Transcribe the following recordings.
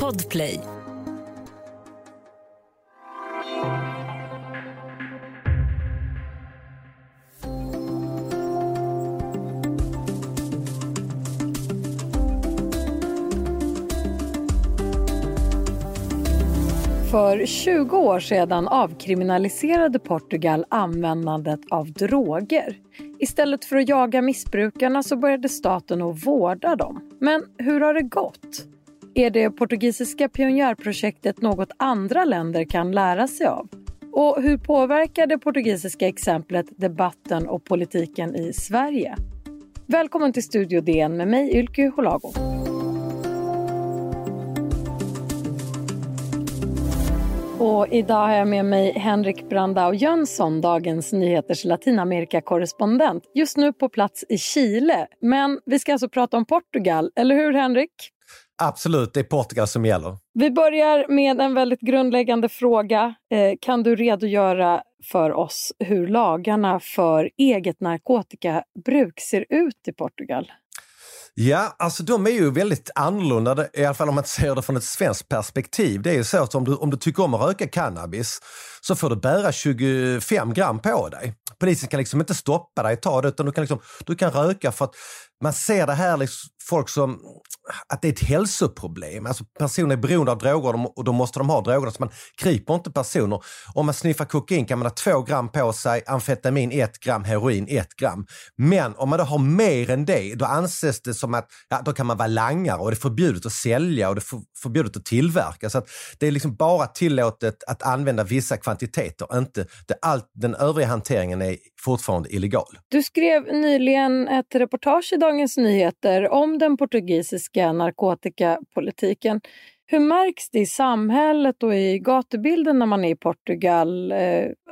Podplay. För 20 år sedan avkriminaliserade Portugal användandet av droger. Istället för att jaga missbrukarna så började staten att vårda dem. Men hur har det gått? Är det portugisiska pionjärprojektet något andra länder kan lära sig av? Och hur påverkar det portugisiska exemplet debatten och politiken i Sverige? Välkommen till Studio DN med mig Ylke Holago. Och idag har jag med mig Henrik Brandao Jönsson, Dagens Nyheters Latinamerika-korrespondent. Just nu på plats i Chile. Men vi ska alltså prata om Portugal, eller hur Henrik? Absolut, det är Portugal som gäller. Vi börjar med en väldigt grundläggande fråga. Eh, kan du redogöra för oss hur lagarna för eget narkotikabruk ser ut i Portugal? Ja, alltså de är ju väldigt annorlunda, i alla fall om man ser det från ett svenskt perspektiv. Det är ju så att om du, om du tycker om att röka cannabis så får du bära 25 gram på dig. Polisen kan liksom inte stoppa dig ta det utan du kan, liksom, du kan röka för att man ser det här liksom, folk som att det är ett hälsoproblem. Alltså personer är beroende av droger och då måste de ha drogerna. Så man griper inte personer. Om man sniffar kokain kan man ha två gram på sig, amfetamin ett gram, heroin ett gram. Men om man då har mer än det, då anses det som att ja, då kan man vara langare och det är förbjudet att sälja och det är förbjudet att tillverka. Så att det är liksom bara tillåtet att använda vissa kvantiteter, inte det, allt, den övriga hanteringen är fortfarande illegal. Du skrev nyligen ett reportage idag Dagens Nyheter om den portugisiska narkotikapolitiken. Hur märks det i samhället och i gatubilden när man är i Portugal eh,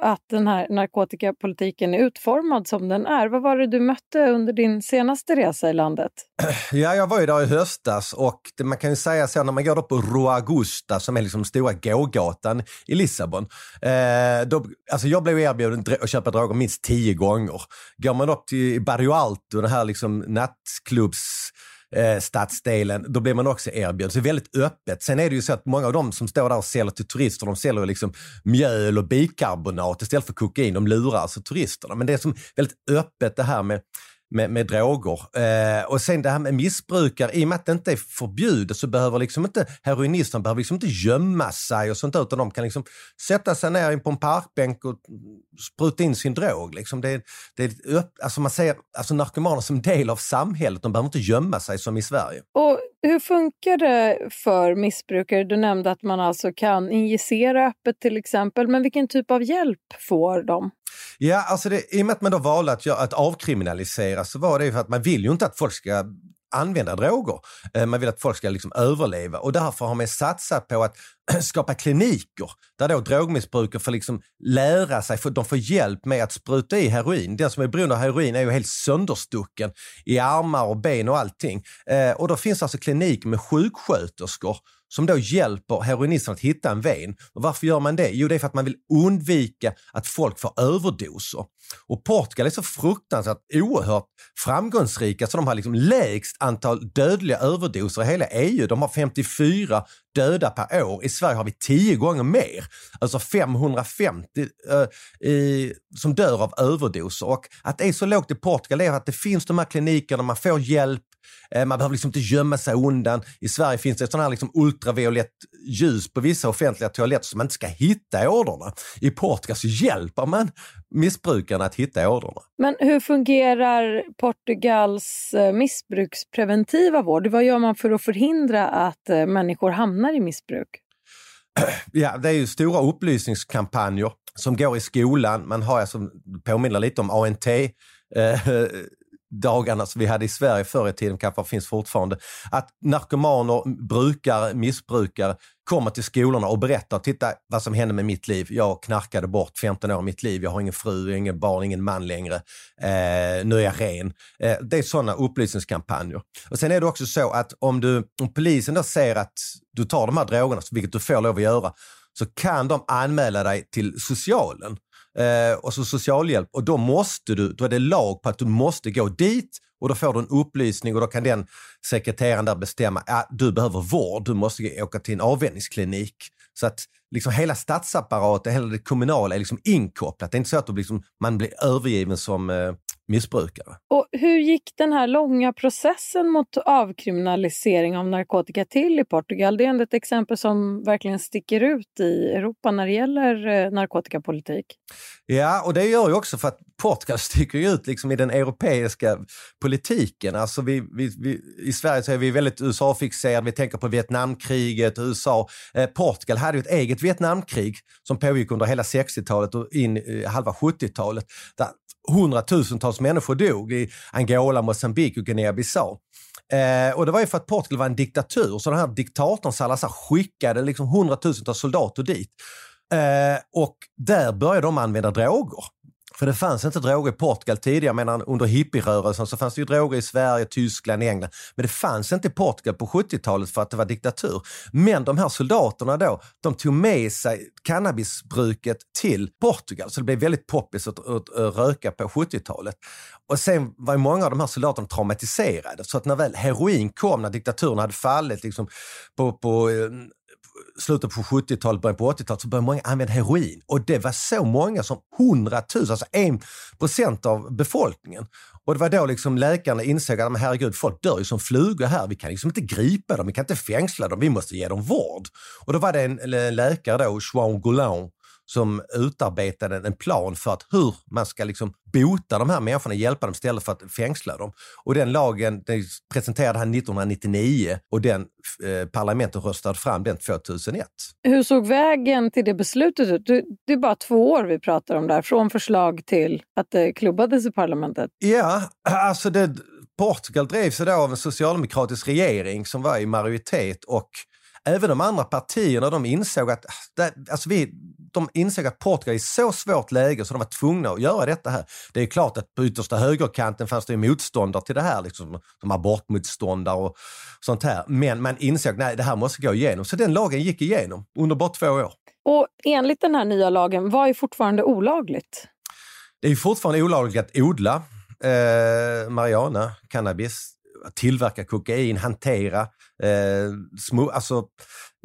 att den här narkotikapolitiken är utformad som den är? Vad var det du mötte under din senaste resa i landet? Ja, jag var ju där i höstas och man kan ju säga så när man går på Rua Augusta som är liksom stora gågatan i Lissabon. Eh, då, alltså jag blev erbjuden att köpa droger minst tio gånger. Går man upp till Barrio Alto, den här liksom nattklubbs eh, stadsdelen, då blir man också erbjuden. Så det är väldigt öppet. Sen är det ju så att många av dem som står där och säljer till turister, de säljer liksom mjöl och bikarbonat istället för kokain. De lurar alltså turisterna. Men det är som väldigt öppet det här med med, med droger. Eh, och sen det här med missbrukare, i och med att det inte är förbjudet så behöver liksom inte heroinisterna behöver liksom inte gömma sig och sånt utan de kan liksom sätta sig ner på en parkbänk och spruta in sin drog. Liksom det, det alltså man ser alltså narkomaner som del av samhället, de behöver inte gömma sig som i Sverige. Och hur funkar det för missbrukare? Du nämnde att man alltså kan injicera öppet till exempel, men vilken typ av hjälp får de? Ja, alltså det, i och med att man då valde att, att avkriminalisera så var det för att man vill ju inte att folk ska använda droger. Eh, man vill att folk ska liksom överleva och därför har man satsat på att skapa kliniker där då drogmissbrukare får liksom lära sig, för de får hjälp med att spruta i heroin. Den som är beroende av heroin är ju helt sönderstucken i armar och ben och allting. Eh, och då finns alltså kliniker med sjuksköterskor som då hjälper heroinisten att hitta en ven. Och varför gör man det? Jo, det är för att man vill undvika att folk får överdoser. Och Portugal är så fruktansvärt oerhört framgångsrika så de har liksom lägst antal dödliga överdoser i hela EU. De har 54 döda per år. I Sverige har vi 10 gånger mer. Alltså 550 eh, i, som dör av överdoser. Och att det är så lågt i Portugal är att det finns de här klinikerna, man får hjälp, man behöver liksom inte gömma sig undan. I Sverige finns det sån här liksom ultraviolett ljus på vissa offentliga toaletter som man inte ska hitta ådrorna. I Portugal så hjälper man missbrukarna att hitta ådrorna. Men hur fungerar Portugals eh, missbrukspreventiva vård? Vad gör man för att förhindra att eh, människor hamnar i missbruk? Ja, det är ju stora upplysningskampanjer som går i skolan. Man har, alltså, påminner lite om ANT, dagarna som vi hade i Sverige förr i tiden kanske finns fortfarande. Att narkomaner, brukare, missbrukare kommer till skolorna och berättar, titta vad som hände med mitt liv. Jag knarkade bort 15 år av mitt liv. Jag har ingen fru, ingen barn, ingen man längre. Eh, nu är jag ren. Eh, det är sådana upplysningskampanjer. Och sen är det också så att om, du, om polisen då ser att du tar de här drogerna, vilket du får lov att göra, så kan de anmäla dig till socialen eh, och så socialhjälp och då måste du, då är det lag på att du måste gå dit Och då får du en upplysning och då kan den sekreteraren där bestämma, att du behöver vård, du måste åka till en avvänjningsklinik. Så att liksom hela statsapparaten, hela det kommunala är liksom inkopplat. Det är inte så att liksom, man blir övergiven som eh, missbrukare. Och hur gick den här långa processen mot avkriminalisering av narkotika till i Portugal? Det är ändå ett exempel som verkligen sticker ut i Europa när det gäller eh, narkotikapolitik. Ja, och det gör ju också för att Portugal sticker ut liksom i den europeiska politiken. Alltså vi, vi, vi, I Sverige så är vi väldigt USA-fixerade, vi tänker på Vietnamkriget, USA. Eh, Portugal hade ju ett eget Vietnamkrig som pågick under hela 60-talet och in i halva 70-talet. Där hundratusentals människor dog i Angola, Mozambique och Guinea-Bissau. Eh, och det var ju för att Portugal var en diktatur, så den här diktatorn Salazar skickade liksom hundratusentals soldater dit. Eh, och där började de använda droger. För det fanns inte droger i Portugal tidigare, medan under hippierörelsen så fanns det ju droger i Sverige, Tyskland, England. Men det fanns inte i Portugal på 70-talet för att det var diktatur. Men de här soldaterna då, de tog med sig cannabisbruket till Portugal. Så det blev väldigt poppis att, att, att röka på 70-talet. Och sen var ju många av de här soldaterna traumatiserade. Så att när väl heroin kom, när diktaturen hade fallit liksom på, på eh, slutet på 70-talet, början på 80-talet så började många använda heroin. Och det var så många som 100 000, alltså 1 procent av befolkningen. Och det var då liksom läkarna insåg att herregud, folk dör ju som flugor här. Vi kan liksom inte gripa dem, vi kan inte fängsla dem, vi måste ge dem vård. Och då var det en läkare då, Joan Goulon, som utarbetade en plan för att hur man ska liksom bota de här människorna, hjälpa dem istället för att fängsla dem. Och den lagen den presenterade han 1999 och den eh, parlamentet röstade fram den 2001. Hur såg vägen till det beslutet ut? Det är bara två år vi pratar om där, från förslag till att det klubbades i parlamentet. Ja, alltså det, Portugal drevs då av en socialdemokratisk regering som var i majoritet och även de andra partierna de insåg att, alltså vi, de insåg att Portugal är i så svårt läge så de var tvungna att göra detta här. Det är klart att på yttersta högerkanten fanns det motståndare till det här, liksom, som abortmotståndare och sånt här. Men man insåg att det här måste gå igenom. Så den lagen gick igenom under bara två år. Och enligt den här nya lagen, vad är fortfarande olagligt? Det är fortfarande olagligt att odla eh, marijuana, cannabis, tillverka kokain, hantera, eh, små, alltså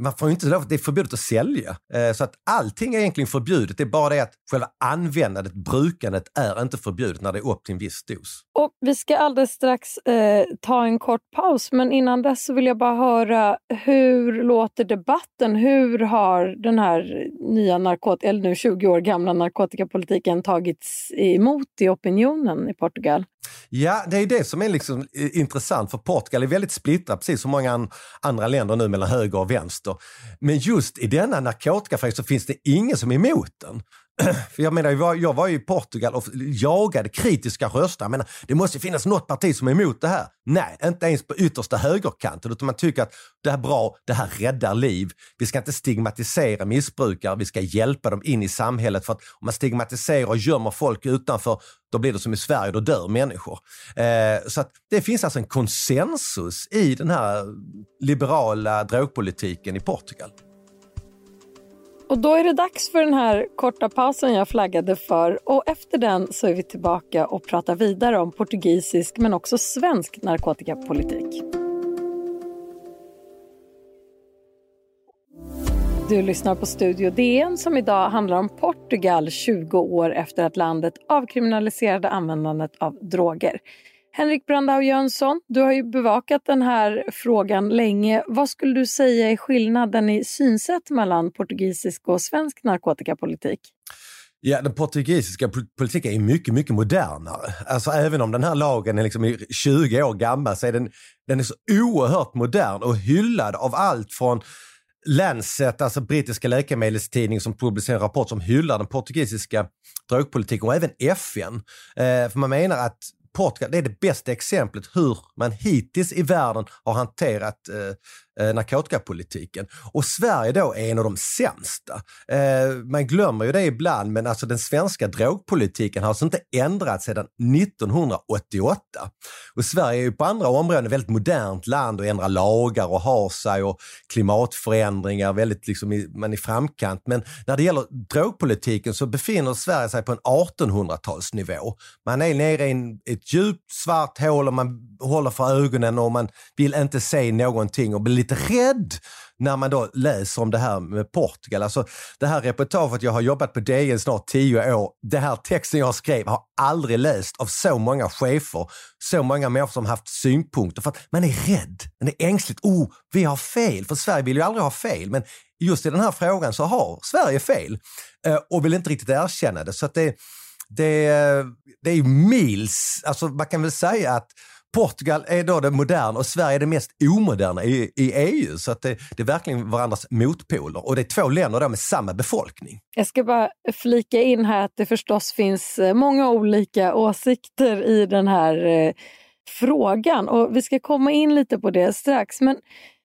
man får inte lov, det är förbjudet att sälja. Eh, så att allting är egentligen förbjudet. Det är bara det att själva användandet, brukandet är inte förbjudet när det är upp till en viss dos. Och vi ska alldeles strax eh, ta en kort paus, men innan dess så vill jag bara höra hur låter debatten? Hur har den här nya narkotika, eller nu 20 år gamla narkotikapolitiken tagits emot i opinionen i Portugal? Ja, det är det som är liksom intressant för Portugal är väldigt splittrat, precis som många andra länder nu mellan höger och vänster. Men just i denna narkotikafråga så finns det ingen som är emot den. För jag menar, jag var, ju i Portugal och jagade kritiska röster. Jag menar, det måste finnas något parti som är emot det här. Nej, inte ens på yttersta högerkanten. Utan man tycker att det här är bra, det här räddar liv. Vi ska inte stigmatisera missbrukare, vi ska hjälpa dem in i samhället. För att om man stigmatiserar och gömmer folk utanför, då blir det som i Sverige, då dör människor. Eh, så att det finns alltså en konsensus i den här liberala drogpolitiken i Portugal. Och då är det dags för den här korta pausen jag flaggade för och efter den så är vi tillbaka och pratar vidare om portugisisk men också svensk narkotikapolitik. Du lyssnar på Studio DN som idag handlar om Portugal 20 år efter att landet avkriminaliserade användandet av droger. Henrik Brandau Jönsson, du har ju bevakat den här frågan länge. Vad skulle du säga är skillnaden i synsätt mellan portugisisk och svensk narkotikapolitik? Ja, den portugisiska politiken är mycket, mycket modernare. Alltså även om den här lagen är liksom 20 år gammal så är den, den är så oerhört modern och hyllad av allt från Lancet, alltså brittiska läkemedelstidning som publicerar en rapport som hyllar den portugisiska drogpolitiken och även FN. Eh, för man menar att Portugal det är det bästa exemplet hur man hittills i världen har hanterat eh, Eh, narkotikapolitiken. Och Sverige då är en av de sämsta. Eh, man glömmer ju det ibland, men alltså den svenska drogpolitiken har alltså inte ändrats sedan 1988. Och Sverige är ju på andra områden ett väldigt modernt land och ändrar lagar och har sig och klimatförändringar, väldigt liksom man är i framkant. Men när det gäller drogpolitiken så befinner Sverige sig på en 1800-talsnivå. Man är nere i en, ett djupt svart hål och man håller för ögonen och man vill inte se någonting och blir lite rädd när man då läser om det här med Portugal. Alltså det här reportaget, jag har jobbat på DN snart tio år. Det här texten jag skrev har aldrig läst av så många chefer, så många människor som haft synpunkter. För att man är rädd, man är ängsligt. Oh, vi har fel. För Sverige vill ju aldrig ha fel. Men just i den här frågan så har Sverige fel eh, och vill inte riktigt erkänna det. Så att det, det, eh, det är mils, alltså man kan väl säga att Portugal är då det moderna och Sverige är det mest omoderna i, i EU. Så att det, det, är verkligen varandras motpoler och det är två länder med samma befolkning. Jag ska bara flika in här att det förstås finns eh, många olika åsikter i den här eh, frågan och vi ska komma in lite på det strax. Men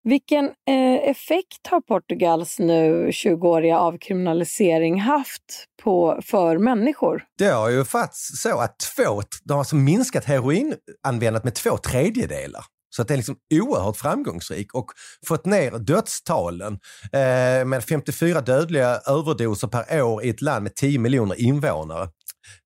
vilken eh, effekt har Portugals nu 20-åriga avkriminalisering haft på, för människor? Det har ju faktiskt så att två, de har alltså minskat heroinanvändandet med två tredjedelar. Så att det är liksom oerhört framgångsrik och fått ner dödstalen eh, med 54 dödliga överdoser per år i ett land med 10 miljoner invånare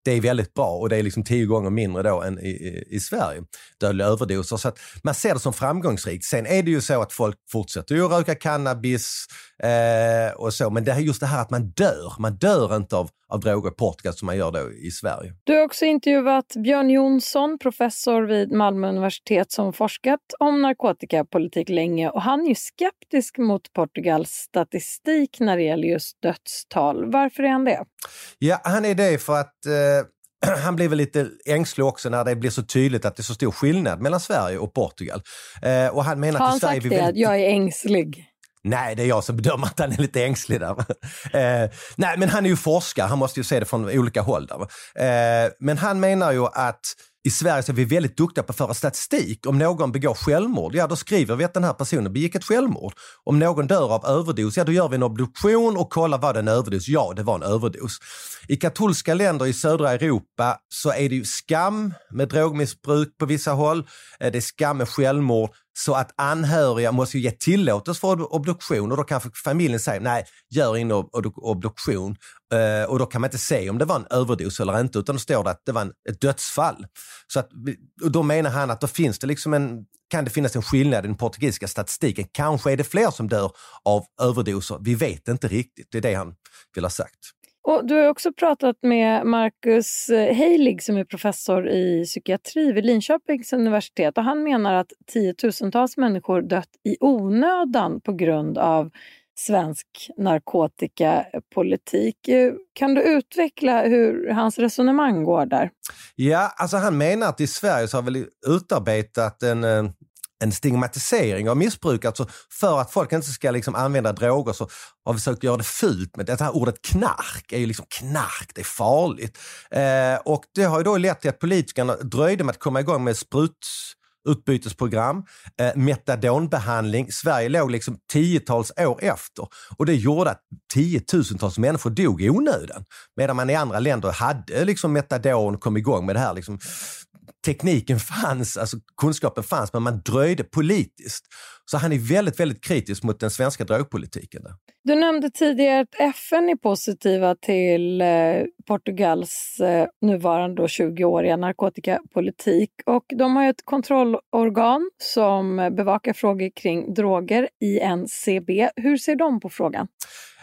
det är väldigt bra och det är liksom tio gånger mindre då än i, i, i Sverige, dödliga överdoser. Så att man ser det som framgångsrikt. Sen är det ju så att folk fortsätter ju röka cannabis eh, och så, men det är just det här att man dör. Man dör inte av, av droger i Portugal som man gör då i Sverige. Du har också intervjuat Björn Jonsson, professor vid Malmö universitet som forskat om narkotikapolitik länge och han är ju skeptisk mot Portugals statistik när det gäller just dödstal. Varför är han det? Ja, han är det för att eh, han blir väl lite ängslig också när det blir så tydligt att det är så stor skillnad mellan Sverige och Portugal. Eh, och han menar Har han sagt det, väldigt... jag är ängslig? Nej, det är jag som bedömer att han är lite ängslig där. Eh, nej, men han är ju forskare, han måste ju se det från olika håll. Där. Eh, men han menar ju att i Sverige så är vi väldigt duktiga på att föra statistik. Om någon begår självmord, ja då skriver vi att den här personen begick ett självmord. Om någon dör av överdos, ja då gör vi en obduktion och kollar vad det en överdos? Ja, det var en överdos. I katolska länder i södra Europa så är det ju skam med drogmissbruk på vissa håll. Eh, det är skam med självmord. Så att anhöriga måste ge tillåtelse för obduktion och då kanske familjen säger nej, gör ingen obduktion. Uh, och då kan man inte se om det var en överdos eller inte utan då står det att det var en, ett dödsfall. Så att, och då menar han att då finns det liksom en, kan det finnas en skillnad i den portugisiska statistiken. Kanske är det fler som dör av överdoser. Vi vet inte riktigt. Det är det han vill ha sagt. Och du har också pratat med Marcus eh, Heilig som är professor i psykiatri vid Linköpings universitet och han menar att tiotusentals människor dött i onödan på grund av svensk narkotikapolitik. Eh, kan du utveckla hur hans resonemang går där? Ja, alltså han menar att i Sverige så har vi utarbetat en eh, en stigmatisering av missbruk. Alltså för att folk inte ska liksom använda droger så har vi försökt göra det fult. Men det här ordet knark är ju liksom knark, det är farligt. Eh, och det har ju då lett till att politikerna dröjde med att komma igång med sprututbytesprogram, eh, metadonbehandling. Sverige låg liksom tiotals år efter och det gjorde att tiotusentals människor dog i onödan. Medan man i andra länder hade liksom metadon, kom igång med det här liksom tekniken fanns, alltså kunskapen fanns, men man dröjde politiskt. Så han är väldigt, väldigt kritisk mot den svenska drogpolitiken. Du nämnde tidigare att FN är positiva till eh, Portugals eh, nuvarande 20-åriga narkotikapolitik. Och de har ett kontrollorgan som bevakar frågor kring droger, INCB. Hur ser de på frågan?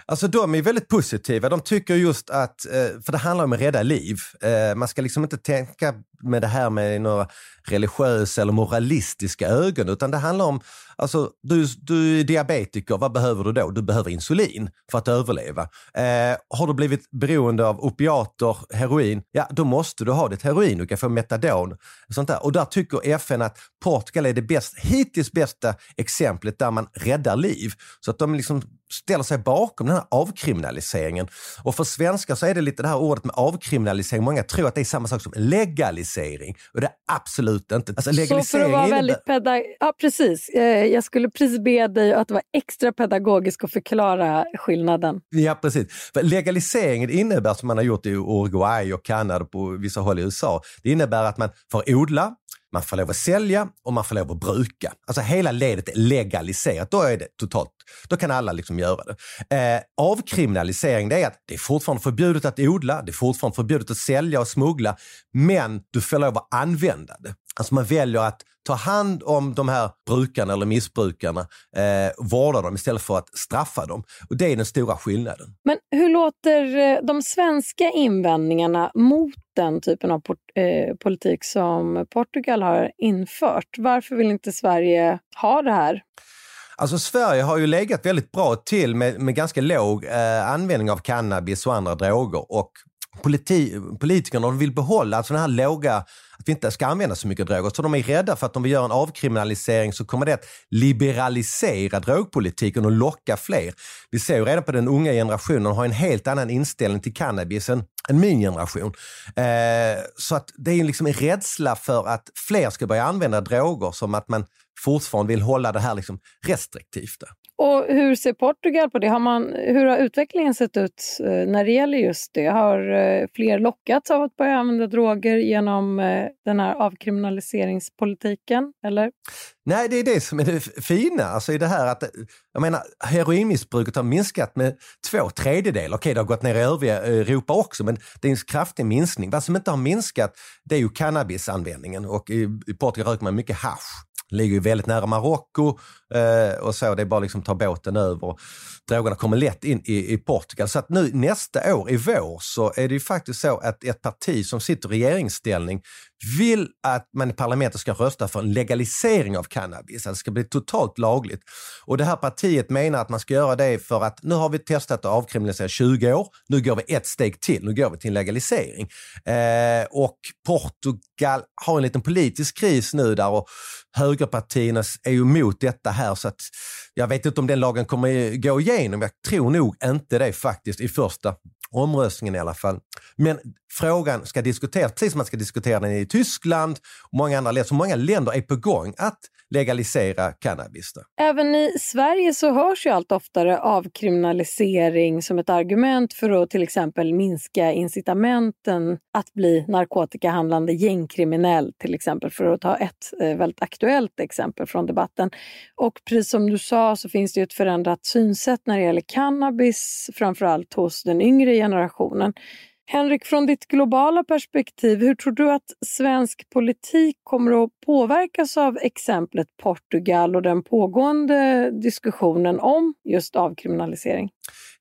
Alltså de är väldigt positiva. De tycker just att, eh, för det handlar om att rädda liv. Eh, man ska liksom inte tänka med det här med några religiösa eller moralistiska ögon, utan det handlar om, alltså du, du är diabetiker, vad behöver du då? Du behöver insulin för att överleva. Eh, har du blivit beroende av opiater, heroin, ja då måste du ha ditt heroin, du kan få metadon. Sånt där. Och där tycker FN att Portugal är det bäst, hittills bästa exemplet där man räddar liv. Så att de liksom ställer sig bakom den här avkriminaliseringen. Och för svenskar så är det lite det här ordet med avkriminalisering. Många tror att det är samma sak som legalisering och det är absolut inte. Alltså, legalisering så för att vara väldigt pedag ja, precis. Eh, jag skulle precis be dig att vara extra pedagogisk och förklara skillnaden. Ja, precis. För legaliseringen innebär, som man har gjort i Uruguay och Kanada och på vissa håll i USA, det innebär att man får odla, man får lov att sälja och man får lov att bruka. Alltså hela ledet är legaliserat. Då är det totalt, då kan alla liksom göra det. Eh, avkriminalisering det är att det är fortfarande förbjudet att odla, det är fortfarande förbjudet att sälja och smuggla, men du får lov att använda det. Alltså man väljer att ta hand om de här brukarna eller missbrukarna, eh, vårda dem istället för att straffa dem. Och Det är den stora skillnaden. Men hur låter eh, de svenska invändningarna mot den typen av eh, politik som Portugal har infört? Varför vill inte Sverige ha det här? Alltså Sverige har ju legat väldigt bra till med, med ganska låg eh, användning av cannabis och andra droger och politi politikerna vill behålla alltså den här låga, att vi inte ska använda så mycket droger. Så de är rädda för att om vi gör en avkriminalisering så kommer det att liberalisera drogpolitiken och locka fler. Vi ser ju redan på den unga generationen har en helt annan inställning till cannabis än, än min generation. Eh, så att det är liksom en rädsla för att fler ska börja använda droger som att man fortfarande vill hålla det här liksom restriktivt. Och hur ser Portugal på det? Har man, hur har utvecklingen sett ut eh, när det gäller just det? Har eh, fler lockats av att börja använda droger genom eh, den här avkriminaliseringspolitiken? Eller? Nej, det är det som är det fina alltså i det här att jag menar, heroinmissbruket har minskat med två tredjedelar. Okej, det har gått ner i övriga Europa också, men det är en kraftig minskning. Vad som inte har minskat, det är ju cannabisanvändningen och i, i Portugal röker man mycket hash ligger ju väldigt nära Marocko eh, och så. Det är bara liksom ta båten över. Drogerna kommer lätt in i, i Portugal. Så att nu nästa år i vår så är det ju faktiskt så att ett parti som sitter i regeringsställning vill att man i parlamentet ska rösta för en legalisering av cannabis, att det ska bli totalt lagligt. Och det här partiet menar att man ska göra det för att nu har vi testat att avkriminalisera 20 år, nu går vi ett steg till, nu går vi till en legalisering. Eh, och Portugal har en liten politisk kris nu där och högerpartierna är ju emot detta här så att jag vet inte om den lagen kommer gå igenom. Jag tror nog inte det faktiskt i första omröstningen i alla fall. Men frågan ska diskuteras, precis som man ska diskutera den i Tyskland och många andra länder. Så många länder är på gång att legalisera cannabis. Även i Sverige så hörs ju allt oftare avkriminalisering som ett argument för att till exempel minska incitamenten att bli narkotikahandlande gängkriminell till exempel för att ta ett eh, väldigt aktuellt exempel från debatten. Och precis som du sa så finns det ett förändrat synsätt när det gäller cannabis framförallt hos den yngre generationen. Henrik, från ditt globala perspektiv, hur tror du att svensk politik kommer att påverkas av exemplet Portugal och den pågående diskussionen om just avkriminalisering?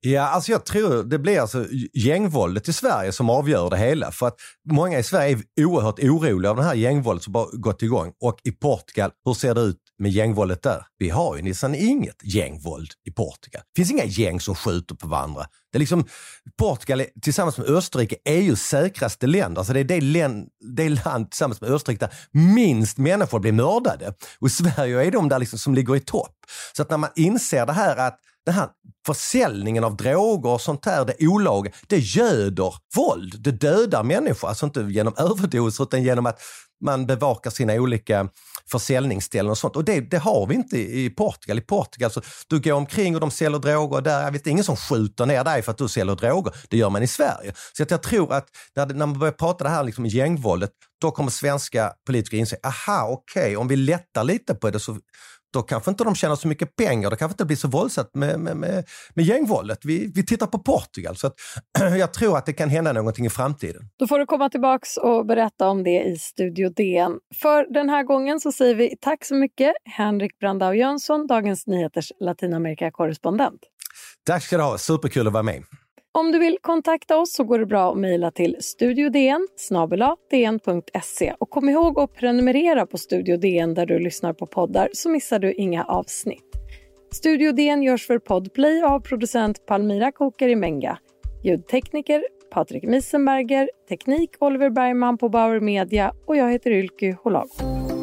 Ja, alltså jag tror det blir alltså gängvåldet i Sverige som avgör det hela. För att många i Sverige är oerhört oroliga av det här gängvåldet som bara gått igång. Och i Portugal, hur ser det ut med gängvåldet där? Vi har ju nästan inget gängvåld i Portugal. Det finns inga gäng som skjuter på varandra. Det är liksom, Portugal är, tillsammans med Österrike EUs säkraste länder. Alltså det är det, län, det land tillsammans med Österrike där minst människor blir mördade. Och Sverige är de där liksom som ligger i topp. Så att när man inser det här att den här försäljningen av droger och sånt här, det olaga, det göder våld. Det dödar människor, alltså inte genom överdoser utan genom att man bevakar sina olika försäljningsställen och sånt. Och det, det, har vi inte i Portugal. I Portugal så du går omkring och de säljer droger där. Jag vet, det är ingen som skjuter ner dig för att du säljer droger. Det gör man i Sverige. Så att jag tror att när, när man börjar prata det här liksom gängvåldet, då kommer svenska politiker inse, aha okej, okay, om vi lättar lite på det så då kanske inte de tjänar så mycket pengar. Det kanske inte blir så våldsamt med, med, med, med gängvåldet. Vi, vi tittar på Portugal. Så att, jag tror att det kan hända någonting i framtiden. Då får du komma tillbaks och berätta om det i Studio DN. För den här gången så säger vi tack så mycket Henrik Brandau Jönsson, Dagens Nyheters Latinamerika-korrespondent. Tack ska du ha. Superkul att vara med. Om du vill kontakta oss så går det bra att mejla till studiodn dn.se och kom ihåg att prenumerera på Studio DN där du lyssnar på poddar så missar du inga avsnitt. Studio DN görs för Podplay av producent Palmira Kokari Menga, ljudtekniker Patrik Miesenberger, teknik Oliver Bergman på Bauer Media och jag heter Ylky Holago.